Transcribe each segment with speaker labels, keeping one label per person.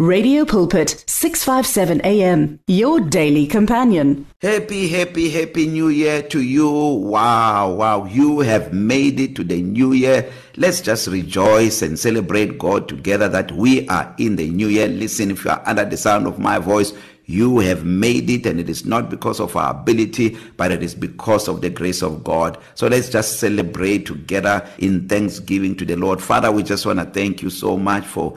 Speaker 1: Radio Pulpit 657 AM your daily companion
Speaker 2: Happy happy happy new year to you wow wow you have made it to the new year let's just rejoice and celebrate God together that we are in the new year listen if you are under the sound of my voice you have made it and it is not because of our ability but it is because of the grace of God so let's just celebrate together in thanksgiving to the Lord father we just want to thank you so much for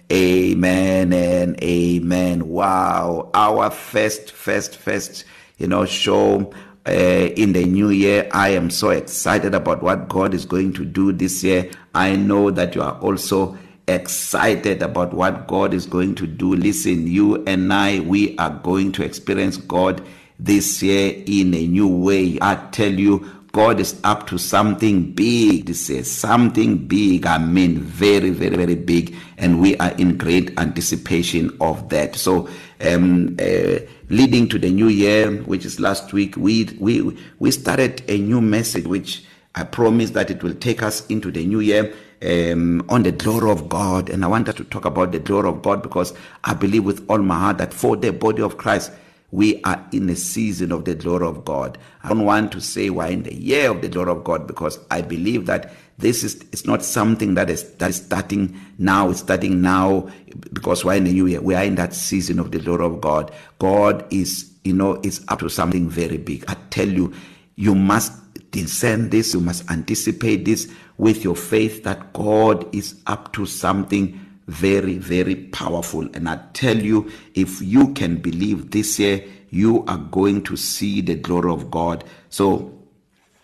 Speaker 2: Amen and amen. Wow. Our first, first, first, you know, show uh, in the new year. I am so excited about what God is going to do this year. I know that you are also excited about what God is going to do. Listen, you and I, we are going to experience God this year in a new way. I tell you, God is up to something big. This is something big. I mean, very, very, very big. And we are in great anticipation of that. So, um, uh, leading to the new year, which is last week, we, we, we started a new message, which I promise that it will take us into the new year. um on the glory of God and I wanted to talk about the glory of God because I believe with all my heart that for the body of Christ we are in a season of the glory of God. I don't want to say we're in the year of the glory of God because I believe that this is it's not something that is that is starting now it's starting now because we're in the new year we are in that season of the glory of god god is you know is up to something very big i tell you you must discern this you must anticipate this with your faith that god is up to something very, very powerful. And I tell you, if you can believe this year, you are going to see the glory of God. So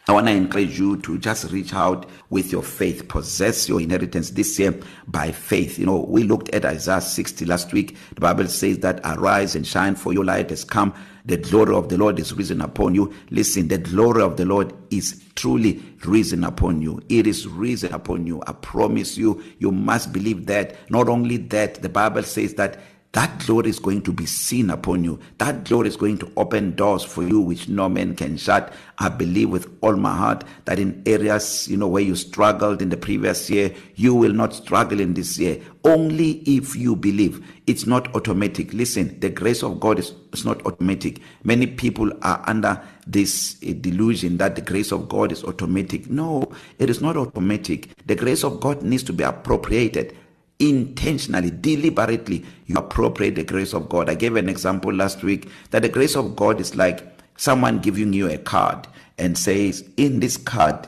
Speaker 2: I want to encourage you to just reach out with your faith, possess your inheritance this year by faith. You know, we looked at Isaiah 60 last week. The Bible says that arise and shine for your light has come. The glory of the Lord is risen upon you. Listen, the glory of the Lord is truly risen upon you. It is risen upon you. I promise you, you must believe that. Not only that, the Bible says that That glory is going to be seen upon you. That glory is going to open doors for you which no man can shut. I believe with all my heart that in areas, you know, where you struggled in the previous year, you will not struggle in this year. Only if you believe. It's not automatic. Listen, the grace of God is it's not automatic. Many people are under this uh, delusion that the grace of God is automatic. No, it is not automatic. The grace of God needs to be appropriated intentionally, deliberately, you appropriate the grace of God. I gave an example last week that the grace of God is like someone giving you a card and says, In this card,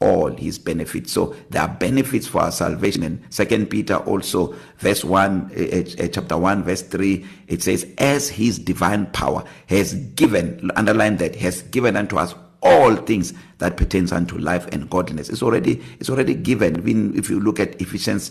Speaker 2: all his benefits so there are benefits for our salvation and second peter also verse 1 uh, uh, chapter 1 verse 3 it says as his divine power has given underline that has given unto us all things that pertains unto life and godliness it's already it's already given even if you look at Ephesians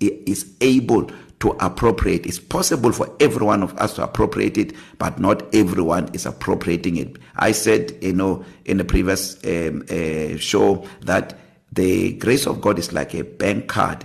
Speaker 2: is able to appropriate. It's possible for every one of us to appropriate it, but not everyone is appropriating it. I said, you know, in the previous um, uh, show that the grace of God is like a bank card.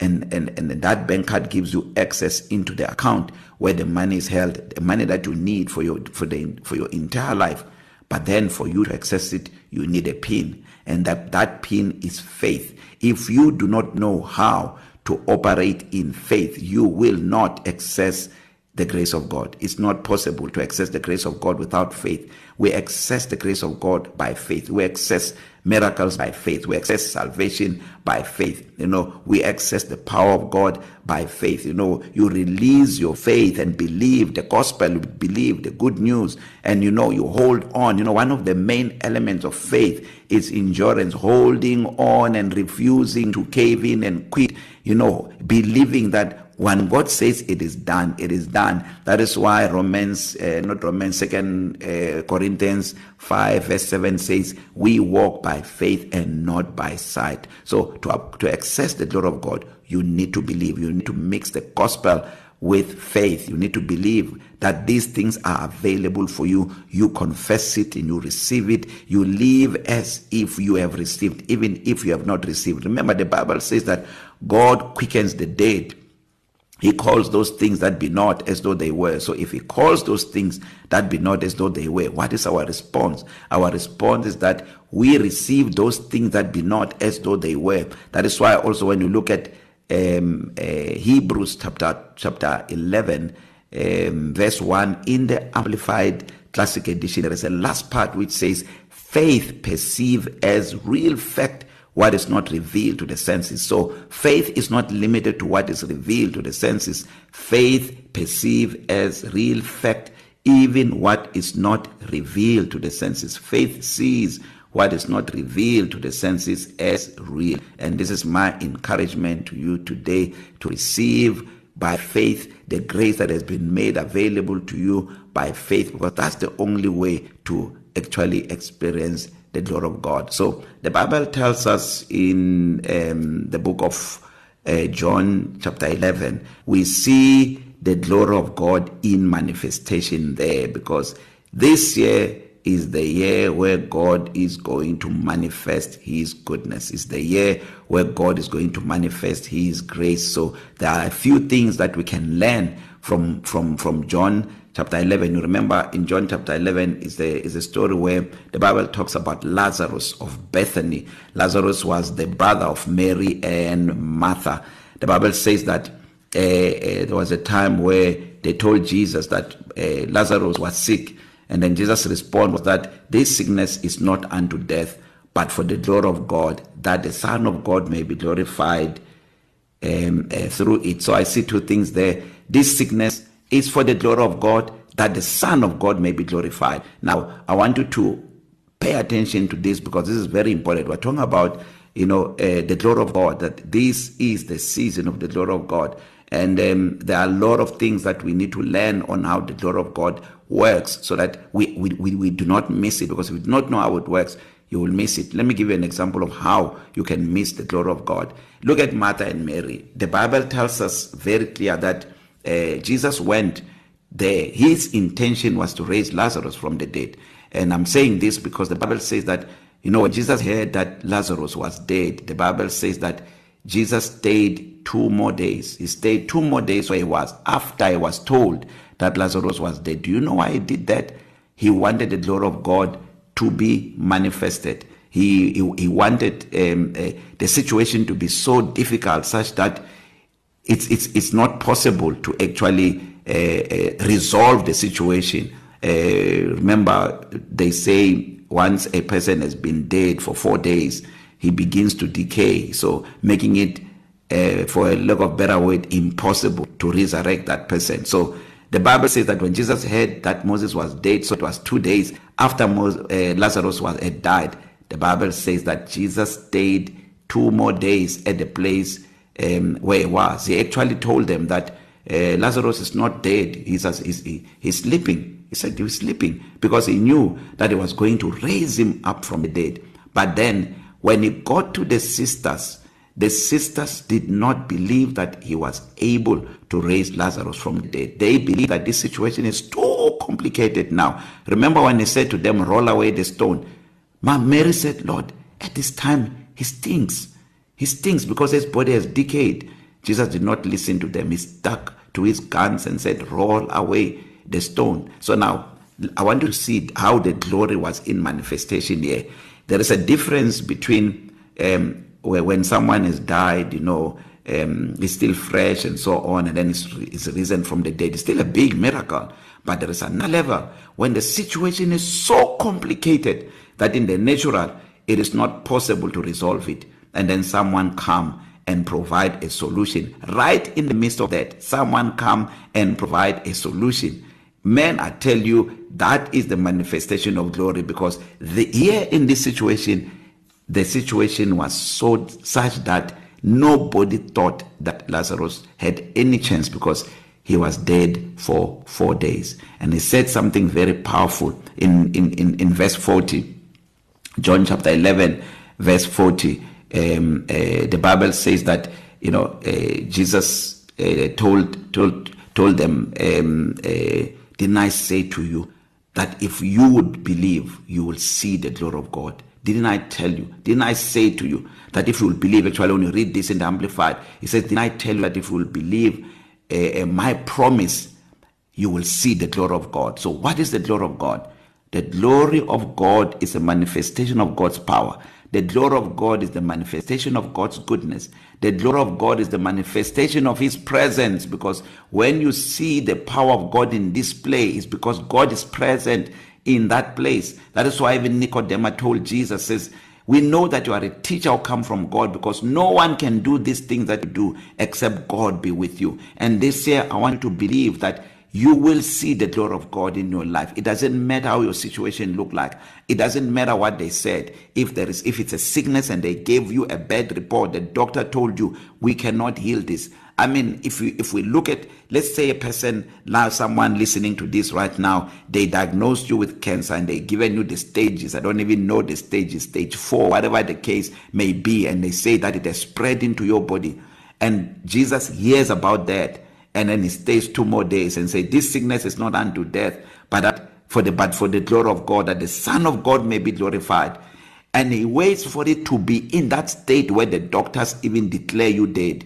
Speaker 2: And, and and that bank card gives you access into the account where the money is held the money that you need for your for the for your entire life but then for you to access it you need a pin and that that pin is faith if you do not know how to operate in faith, you will not access the grace of God. It's not possible to access the grace of God without faith. We access the grace of God by faith. We access miracles by faith we access salvation by faith you know we access the power of god by faith you know you release your faith and believe the gospel believe the good news and you know you hold on you know one of the main elements of faith is endurance holding on and refusing to cave in and quit you know believing that when God says it is done, it is done. That is why Romans, uh, not Romans, Second uh, Corinthians five verse seven says, "We walk by faith and not by sight." So to to access the glory of God, you need to believe. You need to mix the gospel with faith. You need to believe that these things are available for you. You confess it and you receive it. You live as if you have received, even if you have not received. Remember, the Bible says that God quickens the dead He calls those things that be not as though they were. So if he calls those things that be not as though they were, what is our response? Our response is that we receive those things that be not as though they were. That is why also when you look at um, uh, Hebrews chapter chapter 11 um, verse 1 in the amplified classic edition there is a last part which says faith perceive as real fact what is not revealed to the senses. So faith is not limited to what is revealed to the senses. Faith perceive as real fact even what is not revealed to the senses. Faith sees what is not revealed to the senses as real. And this is my encouragement to you today to receive by faith the grace that has been made available to you by faith because that's the only way to actually experience the glory of God. So the Bible tells us in um, the book of uh, John chapter 11, we see the glory of God in manifestation there because this year is the year where God is going to manifest his goodness. It's the year where God is going to manifest his grace. So there are a few things that we can learn from from from John chapter 11 you remember in John chapter 11 is the is a story where the bible talks about Lazarus of Bethany Lazarus was the brother of Mary and Martha the bible says that uh, uh, there was a time where they told Jesus that uh, Lazarus was sick and then Jesus response was that this sickness is not unto death but for the glory of God that the son of God may be glorified um uh, through it so i see two things there this sickness is for the glory of God that the son of God may be glorified now i want you to pay attention to this because this is very important we're talking about you know uh, the glory of God that this is the season of the glory of God and um, there are a lot of things that we need to learn on how the glory of God works so that we we we, we do not miss it because if we do not know how it works you will miss it let me give you an example of how you can miss the glory of God look at Martha and Mary the bible tells us very clear that uh, Jesus went there. His intention was to raise Lazarus from the dead. And I'm saying this because the Bible says that, you know, when Jesus heard that Lazarus was dead, the Bible says that Jesus stayed two more days. He stayed two more days where he was after he was told that Lazarus was dead. Do you know why he did that? He wanted the glory of God to be manifested. He, he, he wanted um, uh, the situation to be so difficult such that it's it's it's not possible to actually uh, uh, resolve the situation uh, remember they say once a person has been dead for 4 days he begins to decay so making it uh, for a lack of better word impossible to resurrect that person so the bible says that when jesus heard that moses was dead so it was 2 days after Moses, uh, lazarus was had died the bible says that jesus stayed two more days at the place um, where he was. He actually told them that uh, Lazarus is not dead. He's, he's, he's sleeping. He said he was sleeping because he knew that he was going to raise him up from the dead. But then when he got to the sisters, the sisters did not believe that he was able to raise Lazarus from the dead. They believe that this situation is too complicated now. Remember when he said to them, roll away the stone. Ma Mary said, Lord, at this time he stinks. He stinks because his body has decayed. Jesus did not listen to them. He stuck to his guns and said, Roll away the stone. So now I want to see how the glory was in manifestation here. There is a difference between um, where when someone has died, you know, um, is still fresh and so on, and then is, is risen from the dead. It's still a big miracle. But there is another level when the situation is so complicated that in the natural it is not possible to resolve it. and then someone come and provide a solution right in the midst of that someone come and provide a solution man i tell you that is the manifestation of glory because the here in this situation the situation was so such that nobody thought that Lazarus had any chance because he was dead for 4 days and he said something very powerful in in in, in verse 40 John chapter 11 verse 40 um, uh, the Bible says that you know uh, Jesus uh, told told told them um, uh, didn't I say to you that if you would believe you will see the glory of God didn't I tell you didn't I say to you that if you will believe actually when you read this in the amplified he says didn't I tell you that if you will believe uh, uh, my promise you will see the glory of God so what is the glory of God the glory of God is a manifestation of God's power The glory of God is the manifestation of God's goodness. The glory of God is the manifestation of His presence because when you see the power of God in display, it's because God is present in that place. That is why even Nicodemus told Jesus, says, We know that you are a teacher who come from God because no one can do these things that you do except God be with you. And this year, I want to believe that you will see the glory of God in your life. It doesn't matter how your situation look like. It doesn't matter what they said. If there is if it's a sickness and they gave you a bad report, the doctor told you we cannot heal this. I mean, if we if we look at let's say a person, now someone listening to this right now, they diagnosed you with cancer and they given you the stages. I don't even know the stages, stage 4, whatever the case may be, and they say that it has spread into your body. And Jesus hears about that and then he stays two more days and say this sickness is not unto death but that for the but for the glory of God that the son of God may be glorified and he waits for it to be in that state where the doctors even declare you dead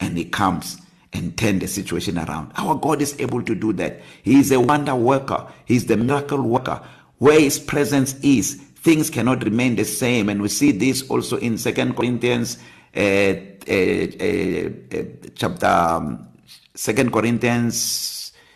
Speaker 2: and he comes and turn the situation around our God is able to do that he is a wonder worker he is the miracle worker where his presence is things cannot remain the same and we see this also in second corinthians uh, uh, uh, uh, chapter um, Second Corinthians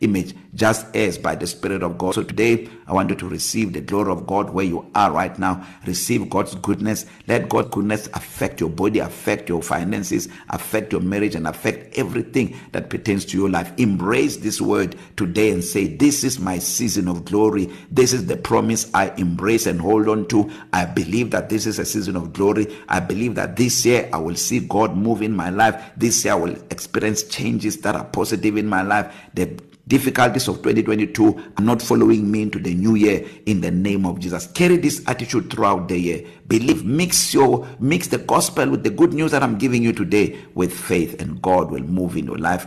Speaker 2: image, just as by the Spirit of God. So today, I want you to receive the glory of God where you are right now. Receive God's goodness. Let God's goodness affect affect your body affect your finances affect your marriage and affect everything that pertains to your life embrace this word today and say this is my season of glory this is the promise i embrace and hold on to i believe that this is a season of glory i believe that this year i will see god move in my life this year i will experience changes that are positive in my life the difficulties of 2022 are not following me into the new year in the name of Jesus. Carry this attitude throughout the year. Believe, mix your mix the gospel with the good news that I'm giving you today with faith and God will move in your life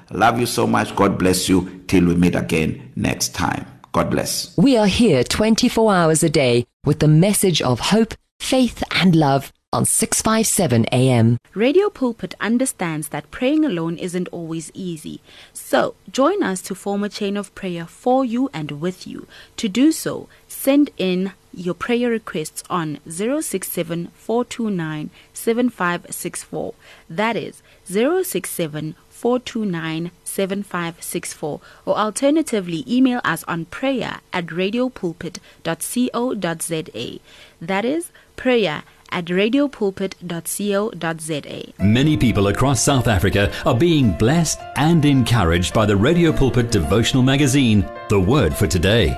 Speaker 2: I love you so much. God bless you till we meet again next time. God bless.
Speaker 3: We are here 24 hours a day with the message of hope, faith, and love on 657 AM.
Speaker 4: Radio Pulpit understands that praying alone isn't always easy. So, join us to form a chain of prayer for you and with you. To do so, send in your prayer requests on 0674297564. That is 0674297564 or alternatively email us on prayer at radiopulpit.co.za. That is prayer at radiopulpit.co.za.
Speaker 5: Many people across South Africa are being blessed and encouraged by the Radio Pulpit devotional magazine, The Word for Today.